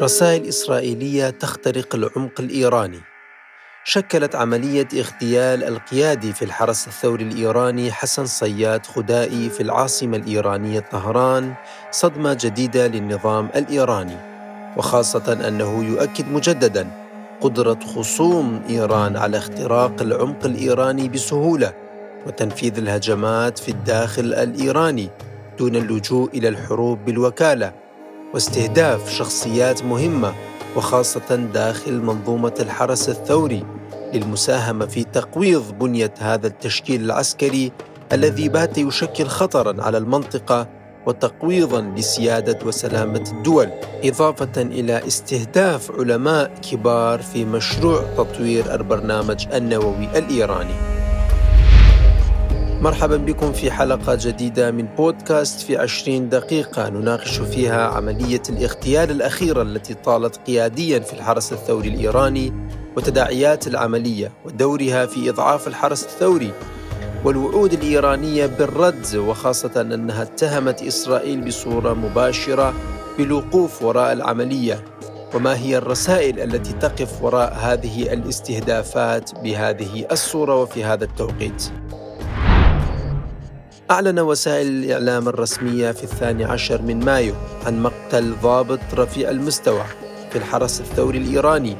رسائل إسرائيلية تخترق العمق الإيراني. شكلت عملية اغتيال القيادي في الحرس الثوري الإيراني حسن صياد خدائي في العاصمة الإيرانية طهران صدمة جديدة للنظام الإيراني. وخاصة أنه يؤكد مجددا قدرة خصوم إيران على اختراق العمق الإيراني بسهولة وتنفيذ الهجمات في الداخل الإيراني دون اللجوء إلى الحروب بالوكالة. واستهداف شخصيات مهمة وخاصة داخل منظومة الحرس الثوري للمساهمة في تقويض بنية هذا التشكيل العسكري الذي بات يشكل خطرا على المنطقة وتقويضا لسيادة وسلامة الدول، إضافة إلى استهداف علماء كبار في مشروع تطوير البرنامج النووي الإيراني. مرحبا بكم في حلقة جديدة من بودكاست في عشرين دقيقة. نناقش فيها عملية الاغتيال الأخيرة التي طالت قياديا في الحرس الثوري الإيراني وتداعيات العملية ودورها في إضعاف الحرس الثوري والوعود الإيرانية بالرد وخاصة أنها اتهمت إسرائيل بصورة مباشرة بالوقوف وراء العملية. وما هي الرسائل التي تقف وراء هذه الاستهدافات بهذه الصورة وفي هذا التوقيت؟ أعلن وسائل الإعلام الرسمية في الثاني عشر من مايو عن مقتل ضابط رفيع المستوى في الحرس الثوري الإيراني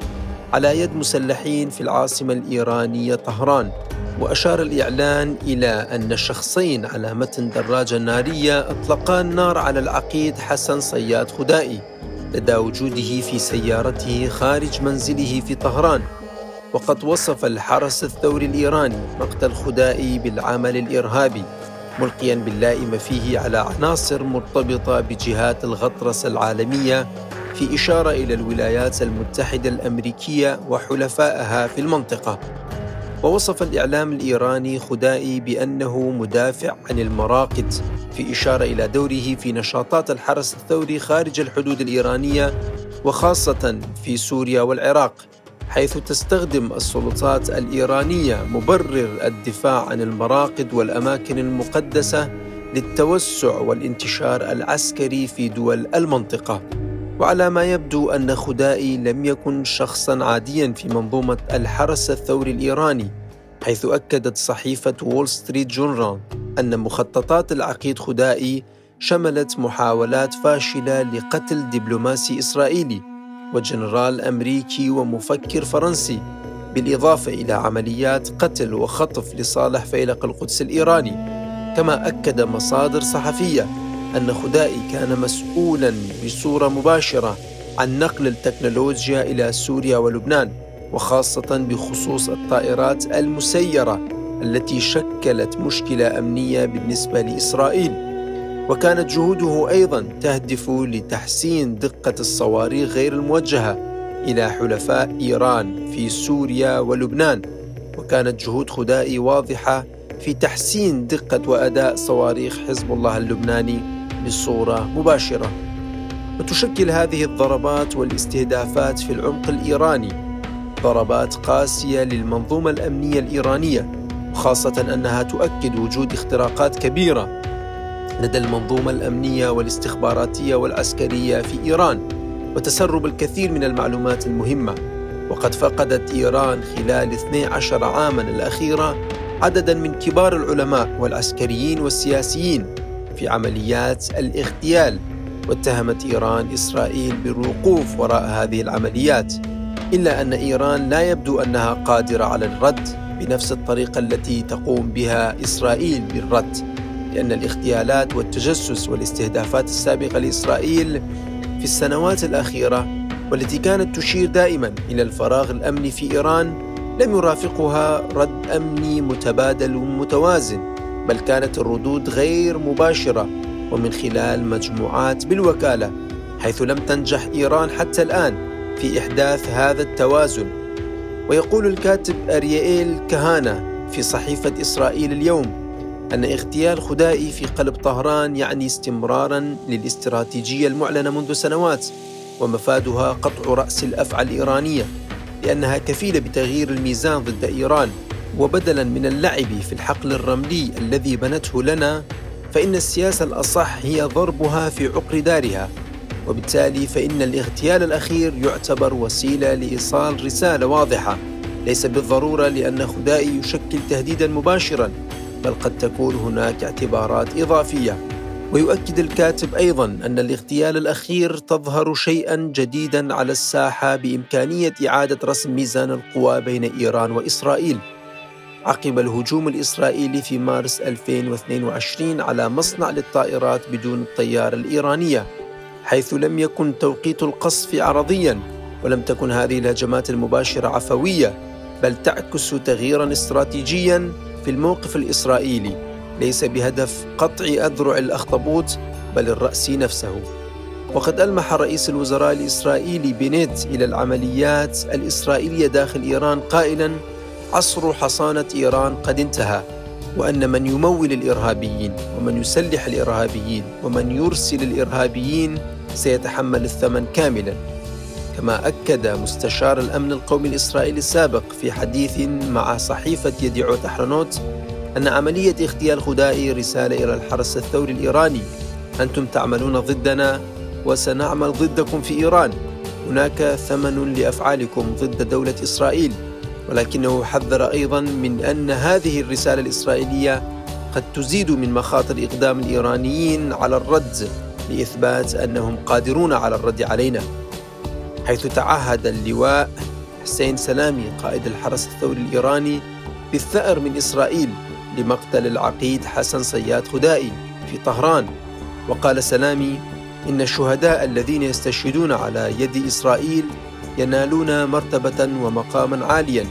على يد مسلحين في العاصمة الإيرانية طهران. وأشار الإعلان إلى أن شخصين على متن دراجة نارية أطلقا النار على العقيد حسن صياد خدائي لدى وجوده في سيارته خارج منزله في طهران. وقد وصف الحرس الثوري الإيراني مقتل خدائي بالعمل الإرهابي. ملقيا باللائم فيه على عناصر مرتبطة بجهات الغطرسه العالمية في إشارة إلى الولايات المتحدة الأمريكية وحلفائها في المنطقة. ووصف الإعلام الإيراني خدائي بأنه مدافع عن المراقد في إشارة إلى دوره في نشاطات الحرس الثوري خارج الحدود الإيرانية وخاصة في سوريا والعراق. حيث تستخدم السلطات الإيرانية مبرر الدفاع عن المراقد والأماكن المقدسة للتوسع والانتشار العسكري في دول المنطقة. وعلى ما يبدو أن خدائي لم يكن شخصا عاديا في منظومة الحرس الثوري الإيراني حيث أكدت صحيفة وول ستريت جورنال أن مخططات العقيد خدائي شملت محاولات فاشلة لقتل دبلوماسي إسرائيلي. وجنرال أمريكي ومفكر فرنسي بالإضافة إلى عمليات قتل وخطف لصالح فيلق القدس الإيراني. كما أكد مصادر صحفية أن خدائي كان مسؤولا بصورة مباشرة عن نقل التكنولوجيا إلى سوريا ولبنان وخاصة بخصوص الطائرات المسيرة التي شكلت مشكلة أمنية بالنسبة لإسرائيل. وكانت جهوده أيضا تهدف لتحسين دقة الصواريخ غير الموجهة إلى حلفاء إيران في سوريا ولبنان وكانت جهود خدائي واضحة في تحسين دقة وأداء صواريخ حزب الله اللبناني بصورة مباشرة. وتشكل هذه الضربات والاستهدافات في العمق الإيراني ضربات قاسية للمنظومة الأمنية الإيرانية وخاصة أنها تؤكد وجود اختراقات كبيرة لدى المنظومة الأمنية والاستخباراتية والعسكرية في إيران وتسرب الكثير من المعلومات المهمة. وقد فقدت إيران خلال 12 عاما الأخيرة عددا من كبار العلماء والعسكريين والسياسيين في عمليات الاغتيال. واتهمت إيران إسرائيل بالوقوف وراء هذه العمليات إلا أن إيران لا يبدو أنها قادرة على الرد بنفس الطريقة التي تقوم بها إسرائيل بالرد. لأن الاغتيالات والتجسس والاستهدافات السابقة لإسرائيل في السنوات الأخيرة والتي كانت تشير دائما إلى الفراغ الأمني في إيران لم يرافقها رد أمني متبادل متوازن بل كانت الردود غير مباشرة ومن خلال مجموعات بالوكالة حيث لم تنجح إيران حتى الآن في إحداث هذا التوازن. ويقول الكاتب أريائيل كهانا في صحيفة إسرائيل اليوم أن اغتيال خدائي في قلب طهران يعني استمرارا للاستراتيجية المعلنة منذ سنوات ومفادها قطع رأس الأفعى الإيرانية لأنها كفيلة بتغيير الميزان ضد إيران وبدلا من اللعب في الحقل الرملي الذي بنته لنا فإن السياسة الأصح هي ضربها في عقر دارها وبالتالي فإن الاغتيال الأخير يعتبر وسيلة لإيصال رسالة واضحة ليس بالضرورة لأن خدائي يشكل تهديدا مباشرا. بل قد تكون هناك اعتبارات إضافية. ويؤكد الكاتب أيضا أن الاغتيال الأخير تظهر شيئا جديدا على الساحة بإمكانية إعادة رسم ميزان القوى بين إيران وإسرائيل. عقب الهجوم الإسرائيلي في مارس 2022 على مصنع للطائرات بدون الطيارة الإيرانية حيث لم يكن توقيت القصف عرضيا ولم تكن هذه الهجمات المباشرة عفوية بل تعكس تغييرا استراتيجيا في الموقف الإسرائيلي. ليس بهدف قطع أذرع الأخطبوط بل الرأس نفسه. وقد ألمح رئيس الوزراء الإسرائيلي بنيت إلى العمليات الإسرائيلية داخل إيران قائلا عصر حصانة إيران قد انتهى وأن من يمول الإرهابيين ومن يسلح الإرهابيين ومن يرسل الإرهابيين سيتحمل الثمن كاملا. كما أكد مستشار الأمن القومي الإسرائيلي السابق في حديث مع صحيفة يديعوت أحرنوت أن عملية اغتيال خدائي رسالة إلى الحرس الثوري الإيراني. أنتم تعملون ضدنا وسنعمل ضدكم في إيران. هناك ثمن لأفعالكم ضد دولة إسرائيل. ولكنه حذر أيضا من أن هذه الرسالة الإسرائيلية قد تزيد من مخاطر إقدام الإيرانيين على الرد لإثبات أنهم قادرون على الرد علينا. حيث تعهد اللواء حسين سلامي قائد الحرس الثوري الإيراني بالثأر من إسرائيل لمقتل العقيد حسن صياد خدائي في طهران. وقال سلامي إن الشهداء الذين يستشهدون على يد إسرائيل ينالون مرتبة ومقاما عاليا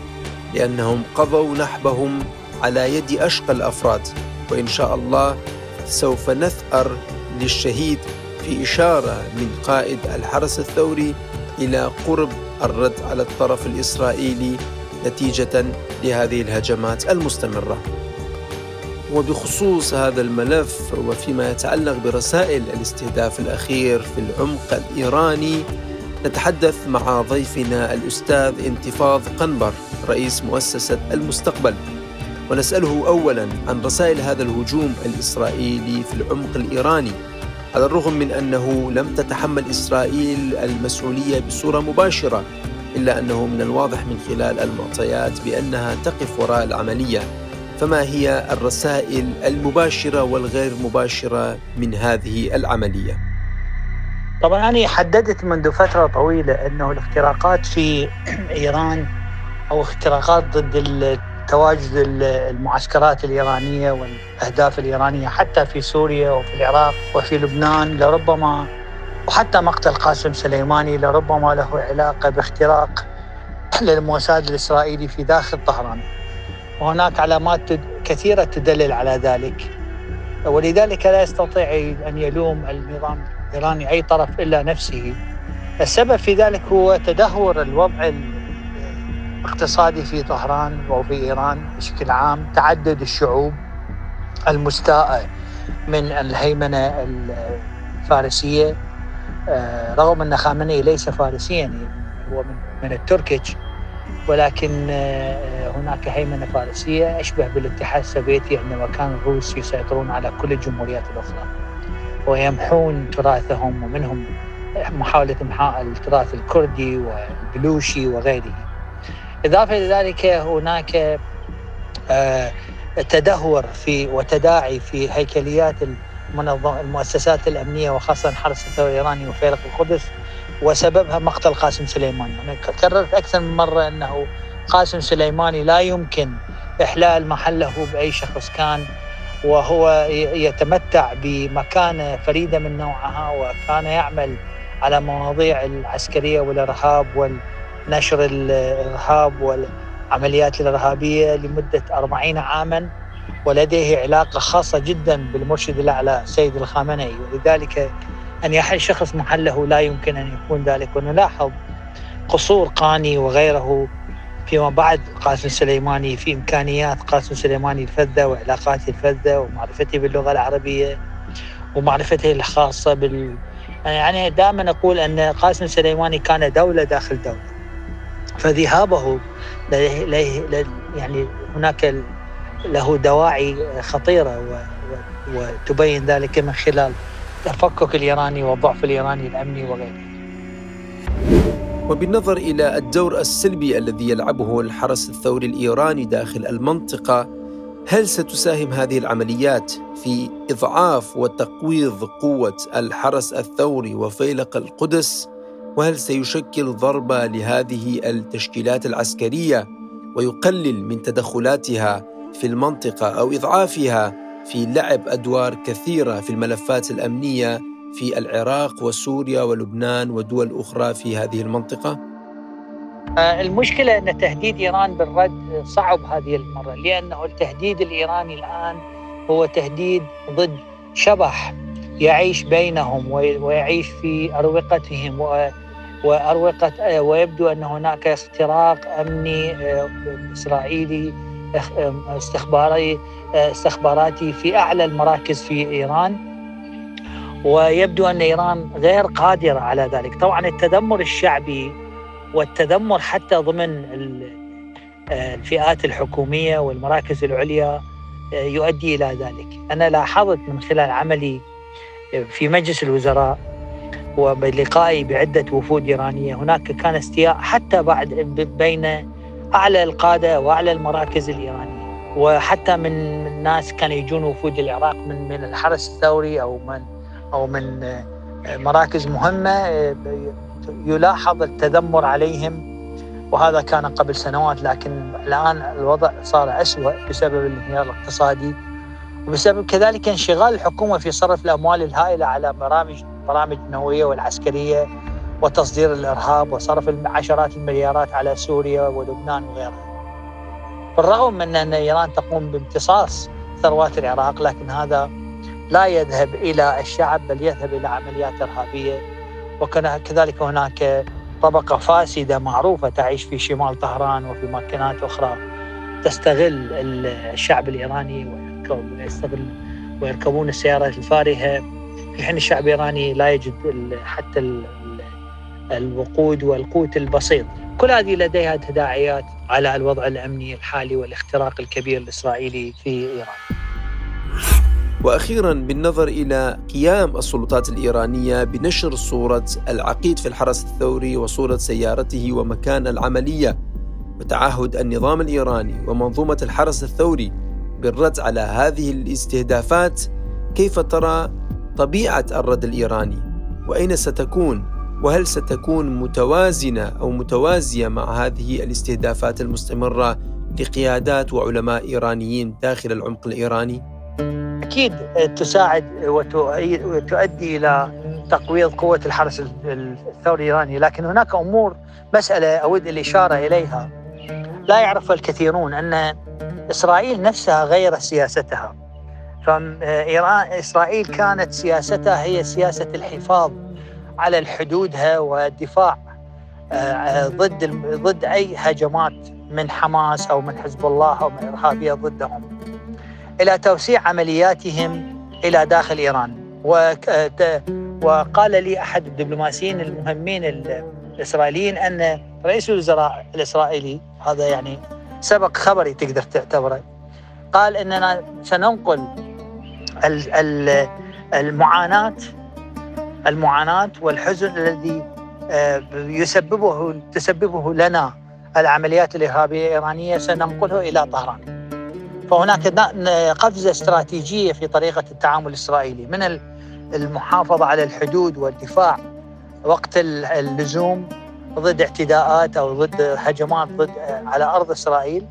لأنهم قضوا نحبهم على يد أشقى الأفراد. وإن شاء الله سوف نثأر للشهيد في إشارة من قائد الحرس الثوري إلى قرب الرد على الطرف الإسرائيلي نتيجة لهذه الهجمات المستمرة. وبخصوص هذا الملف وفيما يتعلق برسائل الاستهداف الأخير في العمق الإيراني نتحدث مع ضيفنا الأستاذ انتفاض قنبر رئيس مؤسسة المستقبل. ونسأله أولا عن رسائل هذا الهجوم الإسرائيلي في العمق الإيراني. على الرغم من أنه لم تتحمل إسرائيل المسؤولية بصورة مباشرة إلا أنه من الواضح من خلال المعطيات بأنها تقف وراء العملية فما هي الرسائل المباشرة والغير مباشرة من هذه العملية؟ طبعا أنا حددت منذ فترة طويلة أنه الاختراقات في إيران أو اختراقات ضد تواجد المعسكرات الإيرانية والأهداف الإيرانية حتى في سوريا وفي العراق وفي لبنان لربما وحتى مقتل قاسم سليماني لربما له علاقة باختراق للموساد الإسرائيلي في داخل طهران. وهناك علامات كثيرة تدلل على ذلك ولذلك لا يستطيع أن يلوم النظام الإيراني أي طرف إلا نفسه السبب في ذلك هو تدهور الوضع الاقتصادي في طهران وفي إيران بشكل عام تعدد الشعوب المستاءة من الهيمنة الفارسية آه، رغم أن خامنئي ليس فارسيا هو من, التركيش ولكن آه، هناك هيمنة فارسية أشبه بالاتحاد السوفيتي عندما كان الروس يسيطرون على كل الجمهوريات الأخرى ويمحون تراثهم ومنهم محاولة إمحاء التراث الكردي والبلوشي وغيره. إضافة إلى ذلك هناك آه، تدهور في وتداعي في هيكليات المؤسسات الأمنية وخاصة حرس الثورة الإيراني وفيلق القدس وسببها مقتل قاسم سليماني أنا كررت أكثر من مرة أنه قاسم سليماني لا يمكن إحلال محله بأي شخص كان وهو يتمتع بمكانة فريدة من نوعها وكان يعمل على مواضيع العسكرية والإرهاب ونشر الإرهاب والعمليات الإرهابية لمدة أربعين عاما ولديه علاقة خاصة جدا بالمرشد الأعلى سيد الخامنئي. ولذلك أن يحل شخص محله لا يمكن أن يكون ذلك. ونلاحظ قصور قاني وغيره فيما بعد قاسم سليماني في إمكانيات قاسم سليماني الفذة وعلاقاته الفذة ومعرفته باللغة العربية ومعرفته الخاصة بال يعني دائما أقول أن قاسم سليماني كان دولة داخل دولة. فذهابه يعني هناك له دواعي خطيرة وتبين ذلك من خلال التفكك الإيراني والضعف الإيراني الأمني وغيره. وبالنظر إلى الدور السلبي الذي يلعبه الحرس الثوري الإيراني داخل المنطقة هل ستساهم هذه العمليات في إضعاف وتقويض قوة الحرس الثوري وفيلق القدس وهل سيشكل ضربه لهذه التشكيلات العسكرية ويقلل من تدخلاتها في المنطقة أو إضعافها في لعب أدوار كثيرة في الملفات الأمنية في العراق وسوريا ولبنان ودول أخرى في هذه المنطقة؟ آه، المشكلة أن تهديد إيران بالرد صعب هذه المرة لأنه التهديد الإيراني الآن هو تهديد ضد شبح يعيش بينهم ويعيش في أروقتهم واروقه آه، ويبدو أن هناك اختراق أمني آه، إسرائيلي استخباري استخباراتي في أعلى المراكز في إيران ويبدو أن إيران غير قادرة على ذلك، طبعا التذمر الشعبي والتذمر حتى ضمن آه، الفئات الحكومية والمراكز العليا آه، يؤدي إلى ذلك. أنا لاحظت من خلال عملي آه، في مجلس الوزراء وبلقائي بعدة وفود إيرانية. هناك كان استياء حتى بعد بين أعلى القادة وأعلى المراكز الإيرانية. وحتى من الناس كانوا يجون وفود العراق من من الحرس الثوري أو من أو من مراكز مهمة آه، يلاحظ التذمر عليهم. وهذا كان قبل سنوات لكن الآن الوضع صار اسوء بسبب الانهيار الاقتصادي. وبسبب كذلك انشغال الحكومة في صرف الأموال الهائلة على برامج برامج النووية والعسكرية وتصدير الإرهاب وصرف عشرات المليارات على سوريا ولبنان وغيرها. بالرغم من أن إيران تقوم بامتصاص ثروات العراق لكن هذا لا يذهب إلى الشعب بل يذهب إلى عمليات إرهابية وكذلك هناك طبقة فاسدة معروفة تعيش في شمال طهران وفي مكانات أخرى تستغل الشعب الإيراني ويستغل ويركبون السيارات الفارهة في حين الشعب الايراني لا يجد حتى الوقود والقوت البسيط. كل هذه لديها تداعيات على الوضع الأمني الحالي والاختراق الكبير الإسرائيلي في إيران. وأخيرا بالنظر إلى قيام السلطات الإيرانية بنشر صورة العقيد في الحرس الثوري وصورة سيارته ومكان العملية وتعهد النظام الإيراني ومنظومة الحرس الثوري بالرد على هذه الاستهدافات كيف ترى طبيعة الرد الإيراني وأين ستكون وهل ستكون متوازنة أو متوازية مع هذه الاستهدافات المستمرة لقيادات وعلماء إيرانيين داخل العمق الإيراني؟ أكيد تساعد وتؤدي إلى تقويض قوة الحرس الثوري الإيراني، لكن هناك أمور مسألة أود الإشارة إليها لا يعرفها الكثيرون أن إسرائيل نفسها غيرت سياستها. فايران إسرائيل كانت سياستها هي سياسة الحفاظ على حدودها والدفاع آه، ضد ضد أي هجمات من حماس أو من حزب الله أو من إرهابية ضدهم. إلى توسيع عملياتهم إلى داخل إيران وقال لي أحد الدبلوماسيين المهمين الإسرائيليين أن رئيس الوزراء الإسرائيلي هذا يعني سبق خبري تقدر تعتبره قال إننا سننقل المعاناة المعاناة والحزن الذي آه، يسببه تسببه لنا العمليات الإرهابية الإيرانية سننقله إلى طهران. فهناك قفزة استراتيجية في طريقة التعامل الإسرائيلي من المحافظة على الحدود والدفاع وقت اللزوم ضد اعتداءات أو ضد هجمات ضد على أرض إسرائيل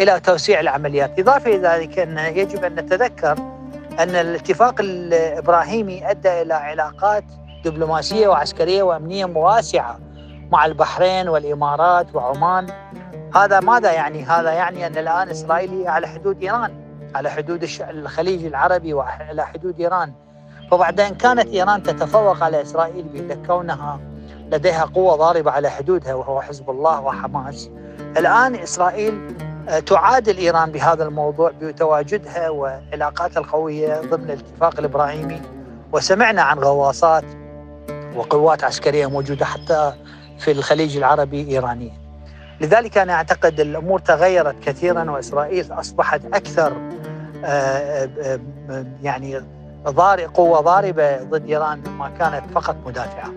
إلى توسيع العمليات، إضافة إلى ذلك أن يجب أن نتذكر أن الاتفاق الإبراهيمي أدى إلى علاقات دبلوماسية وعسكرية وأمنية واسعه مع البحرين والإمارات وعمان. هذا ماذا يعني؟ هذا يعني أن الآن اسرائيل على حدود إيران على حدود الخليج العربي وعلى حدود إيران. فبعدين كانت إيران تتفوق على إسرائيل بكونها لديها قوة ضاربة على حدودها وهو حزب الله وحماس. الآن إسرائيل آه، تعادل ايران بهذا الموضوع بتواجدها وعلاقاتها القوية ضمن الاتفاق الإبراهيمي. وسمعنا عن غواصات وقوات عسكرية موجودة حتى في الخليج العربي إيرانية. لذلك أنا أعتقد الأمور تغيرت كثيرا وإسرائيل أصبحت أكثر آه، آه، آه، يعني قوة ضاربة ضد إيران ما كانت فقط مدافعة.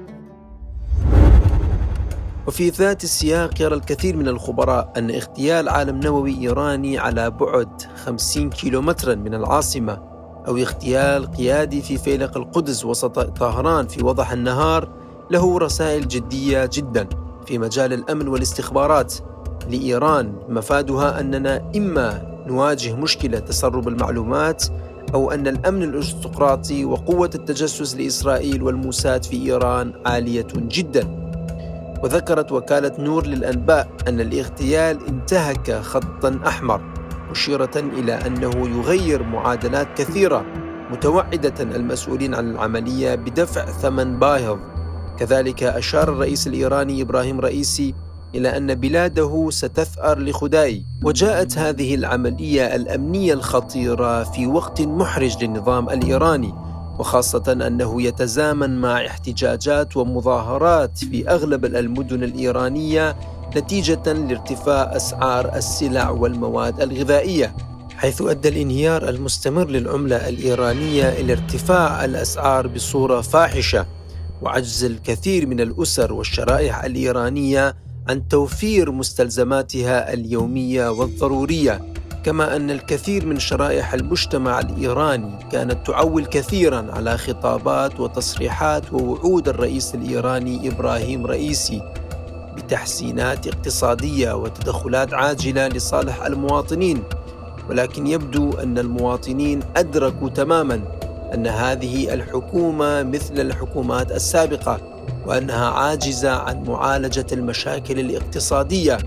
وفي ذات السياق يرى الكثير من الخبراء أن اغتيال عالم نووي إيراني على بعد 50 كيلومترا من العاصمة أو اغتيال قيادي في فيلق القدس وسط طهران في وضح النهار له رسائل جدية جدا في مجال الأمن والاستخبارات. لإيران مفادها أننا إما نواجه مشكلة تسرب المعلومات أو أن الأمن الأرستقراطي وقوة التجسس لإسرائيل والموساد في إيران عالية جدا. وذكرت وكالة نور للأنباء أن الاغتيال انتهك خطا أحمر مشيرة إلى أنه يغير معادلات كثيرة متوعدة المسؤولين عن العملية بدفع ثمن باهظ. كذلك أشار الرئيس الإيراني إبراهيم رئيسي إلى أن بلاده ستثأر لخداي. وجاءت هذه العملية الأمنية الخطيرة في وقت محرج للنظام الإيراني وخاصة أنه يتزامن مع احتجاجات ومظاهرات في أغلب المدن الإيرانية نتيجة لارتفاع أسعار السلع والمواد الغذائية. حيث أدى الانهيار المستمر للعملة الإيرانية إلى ارتفاع الأسعار بصورة فاحشة وعجز الكثير من الأسر والشرائح الإيرانية عن توفير مستلزماتها اليومية والضرورية. كما أن الكثير من شرائح المجتمع الإيراني كانت تعول كثيرا على خطابات وتصريحات ووعود الرئيس الإيراني إبراهيم رئيسي بتحسينات اقتصادية وتدخلات عاجلة لصالح المواطنين. ولكن يبدو أن المواطنين أدركوا تماما أن هذه الحكومة مثل الحكومات السابقة وأنها عاجزة عن معالجة المشاكل الاقتصادية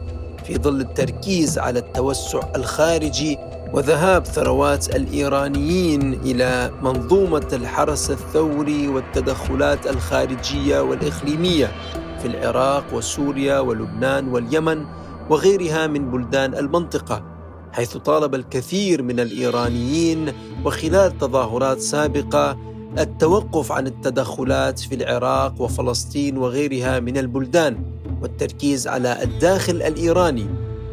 في ظل التركيز على التوسع الخارجي وذهاب ثروات الإيرانيين إلى منظومة الحرس الثوري والتدخلات الخارجية والإقليمية في العراق وسوريا ولبنان واليمن وغيرها من بلدان المنطقة حيث طالب الكثير من الإيرانيين وخلال تظاهرات سابقة التوقف عن التدخلات في العراق وفلسطين وغيرها من البلدان. والتركيز على الداخل الإيراني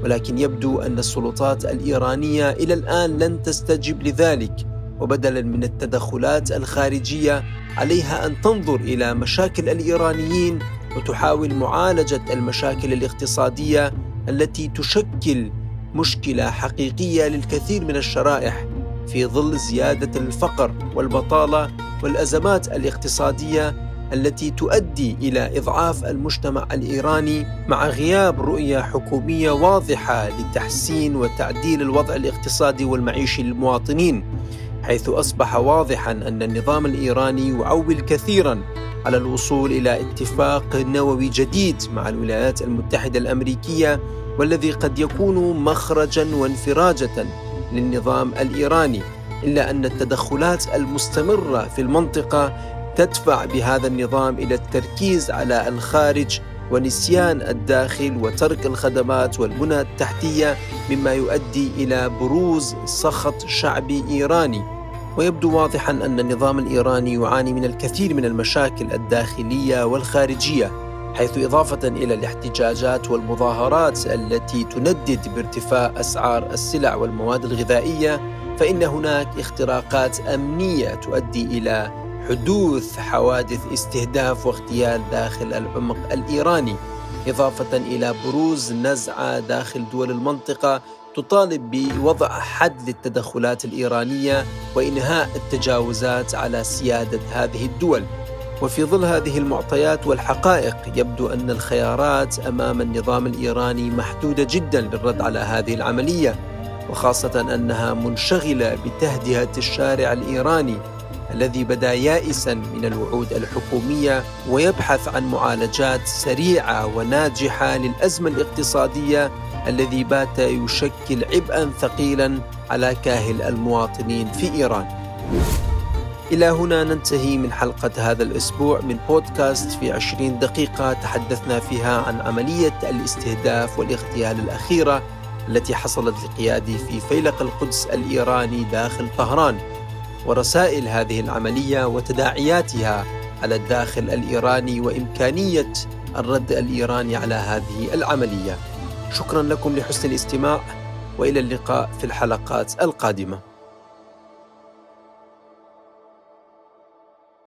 ولكن يبدو أن السلطات الإيرانية إلى الآن لن تستجب لذلك وبدلا من التدخلات الخارجية عليها أن تنظر إلى مشاكل الإيرانيين وتحاول معالجة المشاكل الاقتصادية التي تشكل مشكلة حقيقية للكثير من الشرائح في ظل زيادة الفقر والبطالة والأزمات الاقتصادية التي تؤدي إلى إضعاف المجتمع الإيراني مع غياب رؤية حكومية واضحة لتحسين وتعديل الوضع الاقتصادي والمعيشي للمواطنين حيث أصبح واضحا أن النظام الإيراني يعول كثيرا على الوصول إلى اتفاق نووي جديد مع الولايات المتحدة الأمريكية والذي قد يكون مخرجا وانفراجه للنظام الإيراني إلا أن التدخلات المستمرة في المنطقة تدفع بهذا النظام إلى التركيز على الخارج ونسيان الداخل وترك الخدمات والبنى التحتية مما يؤدي إلى بروز سخط شعبي إيراني. ويبدو واضحا أن النظام الإيراني يعاني من الكثير من المشاكل الداخلية والخارجية حيث إضافة إلى الاحتجاجات والمظاهرات التي تندد بارتفاع أسعار السلع والمواد الغذائية فإن هناك اختراقات أمنية تؤدي إلى حدوث حوادث استهداف واغتيال داخل العمق الإيراني إضافة إلى بروز نزعة داخل دول المنطقة تطالب بوضع حد للتدخلات الإيرانية وإنهاء التجاوزات على سيادة هذه الدول. وفي ظل هذه المعطيات والحقائق يبدو أن الخيارات أمام النظام الإيراني محدودة جدا للرد على هذه العملية وخاصة أنها منشغلة بتهدئة الشارع الإيراني الذي بدا يائسا من الوعود الحكومية ويبحث عن معالجات سريعة وناجحة للأزمة الاقتصادية الذي بات يشكل عبئا ثقيلا على كاهل المواطنين في إيران. إلى هنا ننتهي من حلقة هذا الأسبوع من بودكاست في عشرين دقيقة تحدثنا فيها عن عملية الاستهداف والاغتيال الأخيرة التي حصلت لقيادي في فيلق القدس الإيراني داخل طهران ورسائل هذه العملية وتداعياتها على الداخل الإيراني وإمكانية الرد الإيراني على هذه العملية. شكرا لكم لحسن الاستماع وإلى اللقاء في الحلقات القادمة.